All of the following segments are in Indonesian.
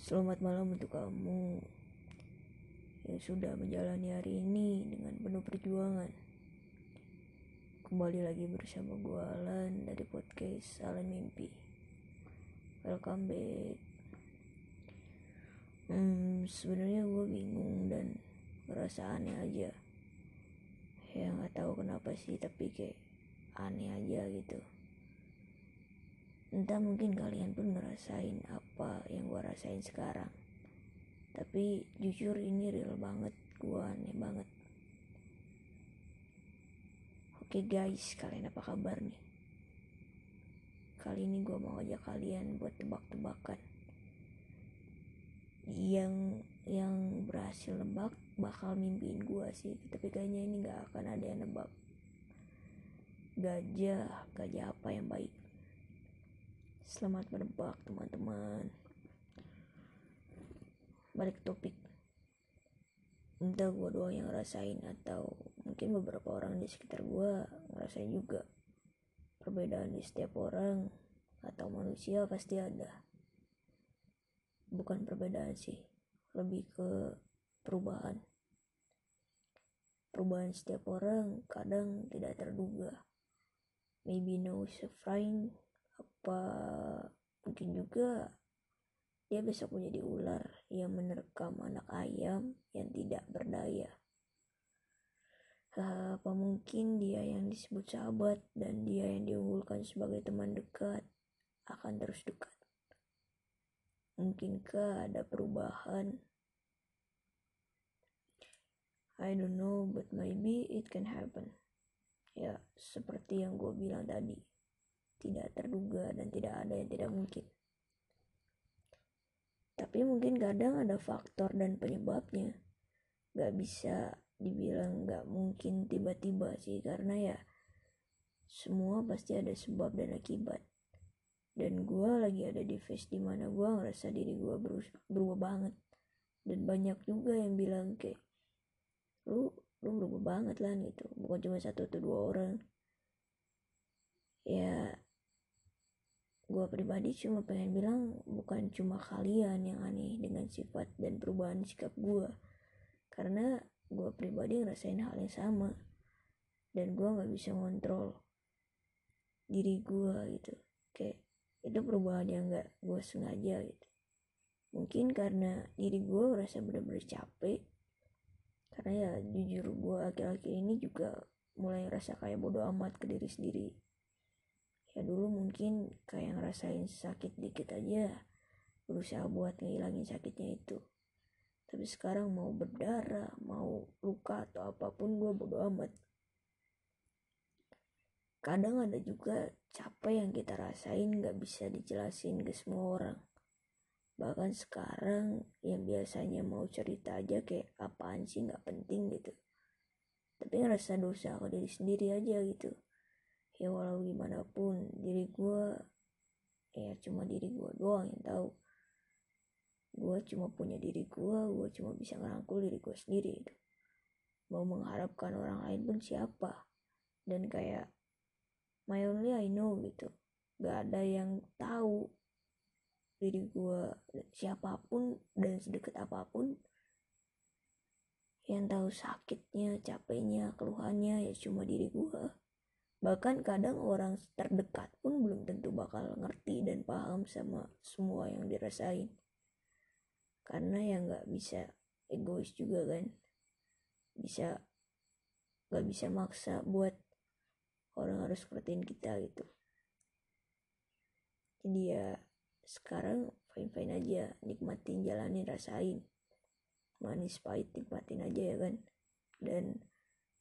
Selamat malam untuk kamu yang sudah menjalani hari ini dengan penuh perjuangan. Kembali lagi bersama gue Alan dari podcast Alan Mimpi. Welcome back. Hmm, sebenarnya gue bingung dan merasa aneh aja. Ya nggak tahu kenapa sih, tapi kayak aneh aja gitu entah mungkin kalian pun ngerasain apa yang gue rasain sekarang. Tapi jujur ini real banget gue aneh banget. Oke guys kalian apa kabar nih? Kali ini gue mau ajak kalian buat tebak-tebakan. Yang yang berhasil nebak bakal mimpiin gue sih tapi kayaknya ini nggak akan ada yang nebak. Gajah gajah apa yang baik Selamat menebak teman-teman. Balik ke topik. Entah gue doang yang ngerasain Atau mungkin beberapa orang di sekitar gue Ngerasain juga. Perbedaan di setiap orang Atau manusia pasti ada. Bukan perbedaan sih Lebih ke perubahan. Perubahan setiap orang kadang tidak terduga. Maybe no suffering apa mungkin juga dia besok menjadi ular yang menerkam anak ayam yang tidak berdaya. Apa mungkin dia yang disebut sahabat dan dia yang diunggulkan sebagai teman dekat akan terus dekat? Mungkinkah ada perubahan? I don't know, but maybe it can happen. Ya, seperti yang gue bilang tadi tidak terduga dan tidak ada yang tidak mungkin. Tapi mungkin kadang ada faktor dan penyebabnya. Gak bisa dibilang gak mungkin tiba-tiba sih karena ya semua pasti ada sebab dan akibat. Dan gue lagi ada di phase di mana gue ngerasa diri gue berubah banget. Dan banyak juga yang bilang kayak lu lu berubah banget lah gitu bukan cuma satu atau dua orang ya gue pribadi cuma pengen bilang bukan cuma kalian yang aneh dengan sifat dan perubahan sikap gue karena gue pribadi ngerasain hal yang sama. Dan gue nggak bisa ngontrol diri gue gitu. Kayak itu perubahan yang nggak gue sengaja gitu. Mungkin karena diri gue ngerasa bener-bener capek. Karena ya jujur gue akhir-akhir ini juga mulai ngerasa kayak bodoh amat ke diri sendiri ya dulu mungkin kayak ngerasain sakit dikit aja berusaha buat ngilangin sakitnya itu. Tapi sekarang mau berdarah mau luka atau apa pun gue bodo amat. Kadang ada juga capek yang kita rasain gak bisa dijelasin ke semua orang. Bahkan sekarang yang biasanya mau cerita aja kayak apaan sih gak penting gitu. Tapi ngerasa dosa ke diri sendiri aja gitu ya walau gimana pun diri gue ya cuma diri gue doang yang tahu. Gue cuma punya diri gue gue cuma bisa ngerangkul diri gue sendiri itu mau mengharapkan orang lain pun siapa? Dan kayak my only I know gitu. Gak ada yang tahu diri gue siapa pun dan sedekat apa pun yang tahu sakitnya capeknya keluhannya ya cuma diri gue Bahkan kadang orang terdekat pun belum tentu bakal ngerti dan paham sama semua yang dirasain. Karena ya nggak bisa egois juga kan. Bisa nggak bisa maksa buat orang harus sepertiin kita gitu. Jadi ya sekarang fine fine aja nikmatin jalanin rasain manis pahit nikmatin aja ya kan dan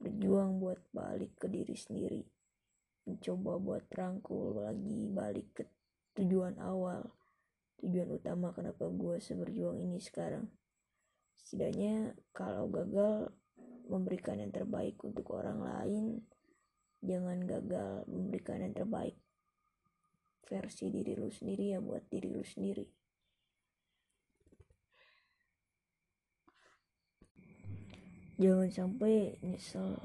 berjuang buat balik ke diri sendiri mencoba buat rangkul lagi balik ke tujuan awal. Tujuan utama kenapa gue seberjuang ini sekarang. Setidaknya kalau gagal memberikan yang terbaik untuk orang lain. Jangan gagal memberikan yang terbaik. Versi diri lu sendiri ya buat diri lu sendiri. Jangan sampai nyesel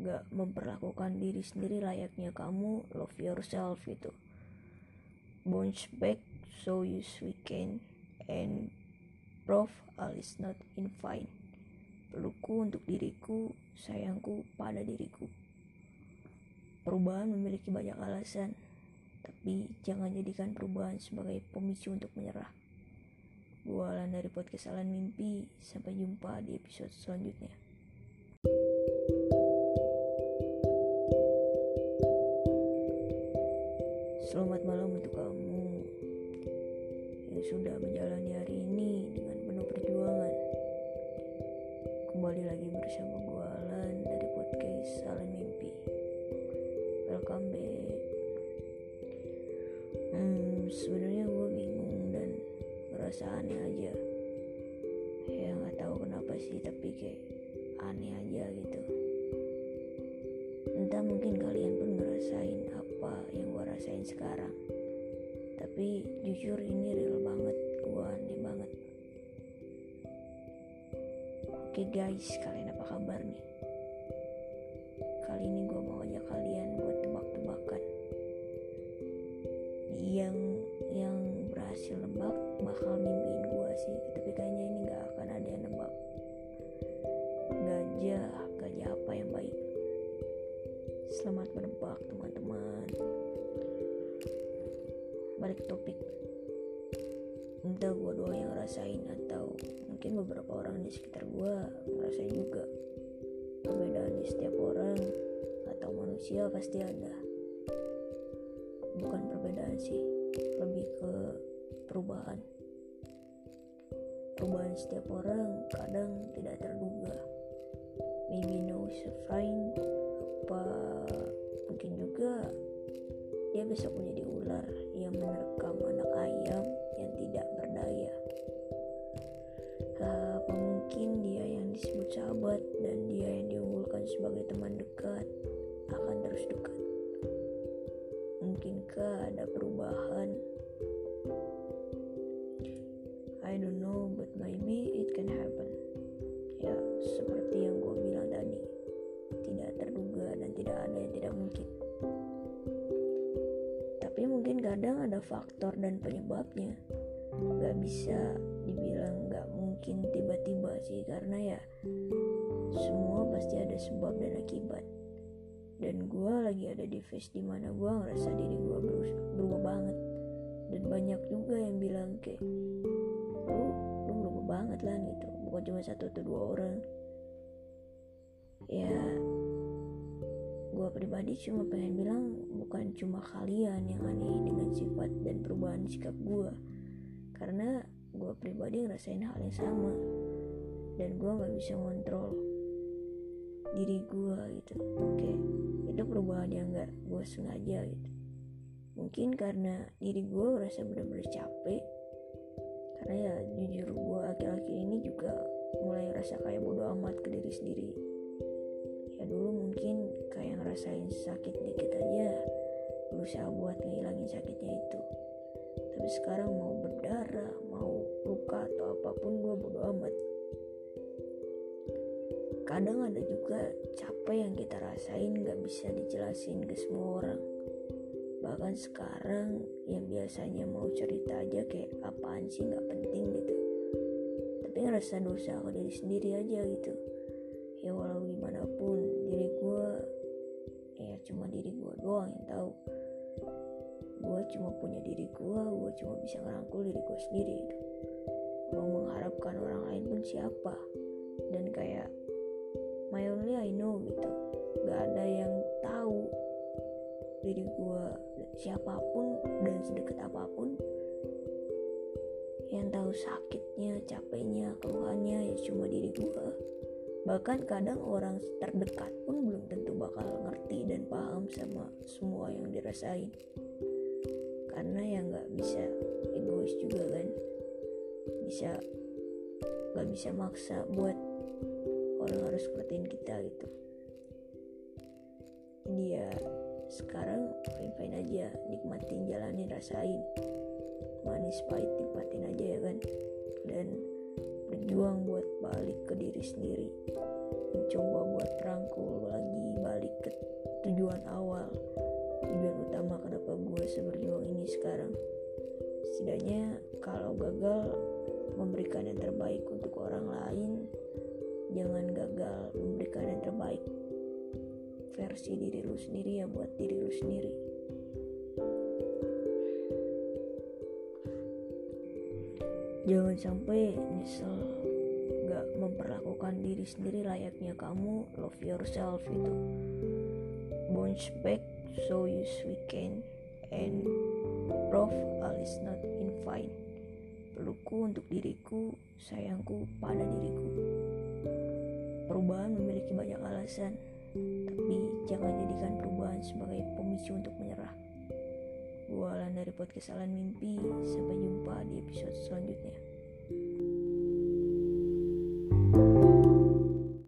gak memperlakukan diri sendiri layaknya kamu love yourself itu bounce back so you can and Prof all is not in fine. Pelukku untuk diriku, sayangku pada diriku. Perubahan memiliki banyak alasan, tapi jangan jadikan perubahan sebagai pemicu untuk menyerah. Gua Alan dari podcast Alan Mimpi. Sampai jumpa di episode selanjutnya. Selamat malam untuk kamu yang sudah menjalani hari ini dengan penuh perjuangan. Kembali lagi bersama gue Alan dari podcast Alan Mimpi. Welcome back. Hmm, sebenarnya gue bingung dan ngerasa aneh aja. Ya nggak tahu kenapa sih, tapi kayak aneh aja gitu. Entah mungkin kalian pun ngerasain apa yang gue rasain sekarang. Tapi jujur ini real banget, gue aneh banget. Oke guys, kalian apa kabar nih? Kali ini gue mau ajak kalian buat tebak-tebakan. Yang yang berhasil nebak bakal mimpiin gue sih, tapi kayaknya ini gak akan ada yang nebak. Gajah, gajah apa yang baik? Selamat menebak teman-teman. Balik topik. Entah gue doang yang ngerasain atau mungkin beberapa orang di sekitar gue ngerasain juga. Perbedaan di setiap orang atau manusia pasti ada. Bukan perbedaan sih, lebih ke perubahan. Perubahan setiap orang kadang tidak terduga. Maybe no surprise apa mungkin juga dia besok menjadi ular yang menerkam anak ayam yang tidak berdaya. Apa mungkin dia yang disebut sahabat dan dia yang diunggulkan sebagai teman dekat akan terus dekat. Mungkinkah ada perubahan? I don't know but maybe it can happen. Ya seperti yang gue bilang tadi tidak terduga dan tidak ada yang tidak mungkin kadang ada faktor dan penyebabnya. Gak bisa dibilang gak mungkin tiba-tiba sih karena ya semua pasti ada sebab dan akibat. Dan gue lagi ada di phase di mana gue ngerasa diri gue berubah banget. Dan banyak juga yang bilang kayak lu lu berubah banget lah gitu. Bukan cuma satu atau dua orang. Ya gue pribadi cuma pengen bilang bukan cuma kalian yang aneh dengan sifat dan perubahan sikap gue karena gue pribadi ngerasain hal yang sama dan gue nggak bisa ngontrol diri gue gitu. Oke itu perubahan yang nggak gue sengaja gitu. Mungkin karena diri gue ngerasa bener-bener capek karena ya jujur gue akhir-akhir ini juga mulai ngerasa kayak bodoh amat ke diri sendiri dulu mungkin kayak ngerasain sakit dikit aja berusaha buat ngilangin sakitnya itu. Tapi sekarang mau berdarah mau luka atau apa pun gue bodo amat. Kadang ada juga capek yang kita rasain gak bisa dijelasin ke semua orang. Bahkan sekarang yang biasanya mau cerita aja kayak apaan sih gak penting gitu. Tapi ngerasa dosa ke diri sendiri aja gitu ya walau gimana pun diri gue ya cuma diri gue doang yang tahu. Gue cuma punya diri gue gue cuma bisa ngerangkul diri gue sendiri gitu. mau mengharapkan orang lain pun siapa. Dan kayak my only I know gitu. Gak ada yang tahu diri gue siapa pun dan sedekat apa pun. Yang tahu sakitnya capeknya keluhannya ya cuma diri gue bahkan kadang orang terdekat pun belum tentu bakal ngerti dan paham sama semua yang dirasain. Karena ya nggak bisa egois juga kan. Bisa nggak bisa maksa buat orang harus ngertiin kita gitu. Dia sekarang fine fine aja nikmatin jalanin rasain. Manis pahit nikmatin aja ya kan. Dan berjuang buat balik ke diri sendiri. Mencoba buat rangkul lagi balik ke tujuan awal. Tujuan utama kenapa gue seberjuang ini sekarang. Setidaknya kalau gagal memberikan yang terbaik untuk orang lain. Jangan gagal memberikan yang terbaik. Versi diri lu sendiri ya buat diri lu sendiri jangan sampai nyesel gak memperlakukan diri sendiri layaknya kamu. Love yourself itu. Bounce back so you can and prove all is not in fine. Pelukku untuk diriku sayangku pada diriku. Perubahan memiliki banyak alasan tapi jangan jadikan perubahan sebagai pemicu untuk menyerah Gua Alan dari podcast Alan Mimpi. Sampai jumpa di episode selanjutnya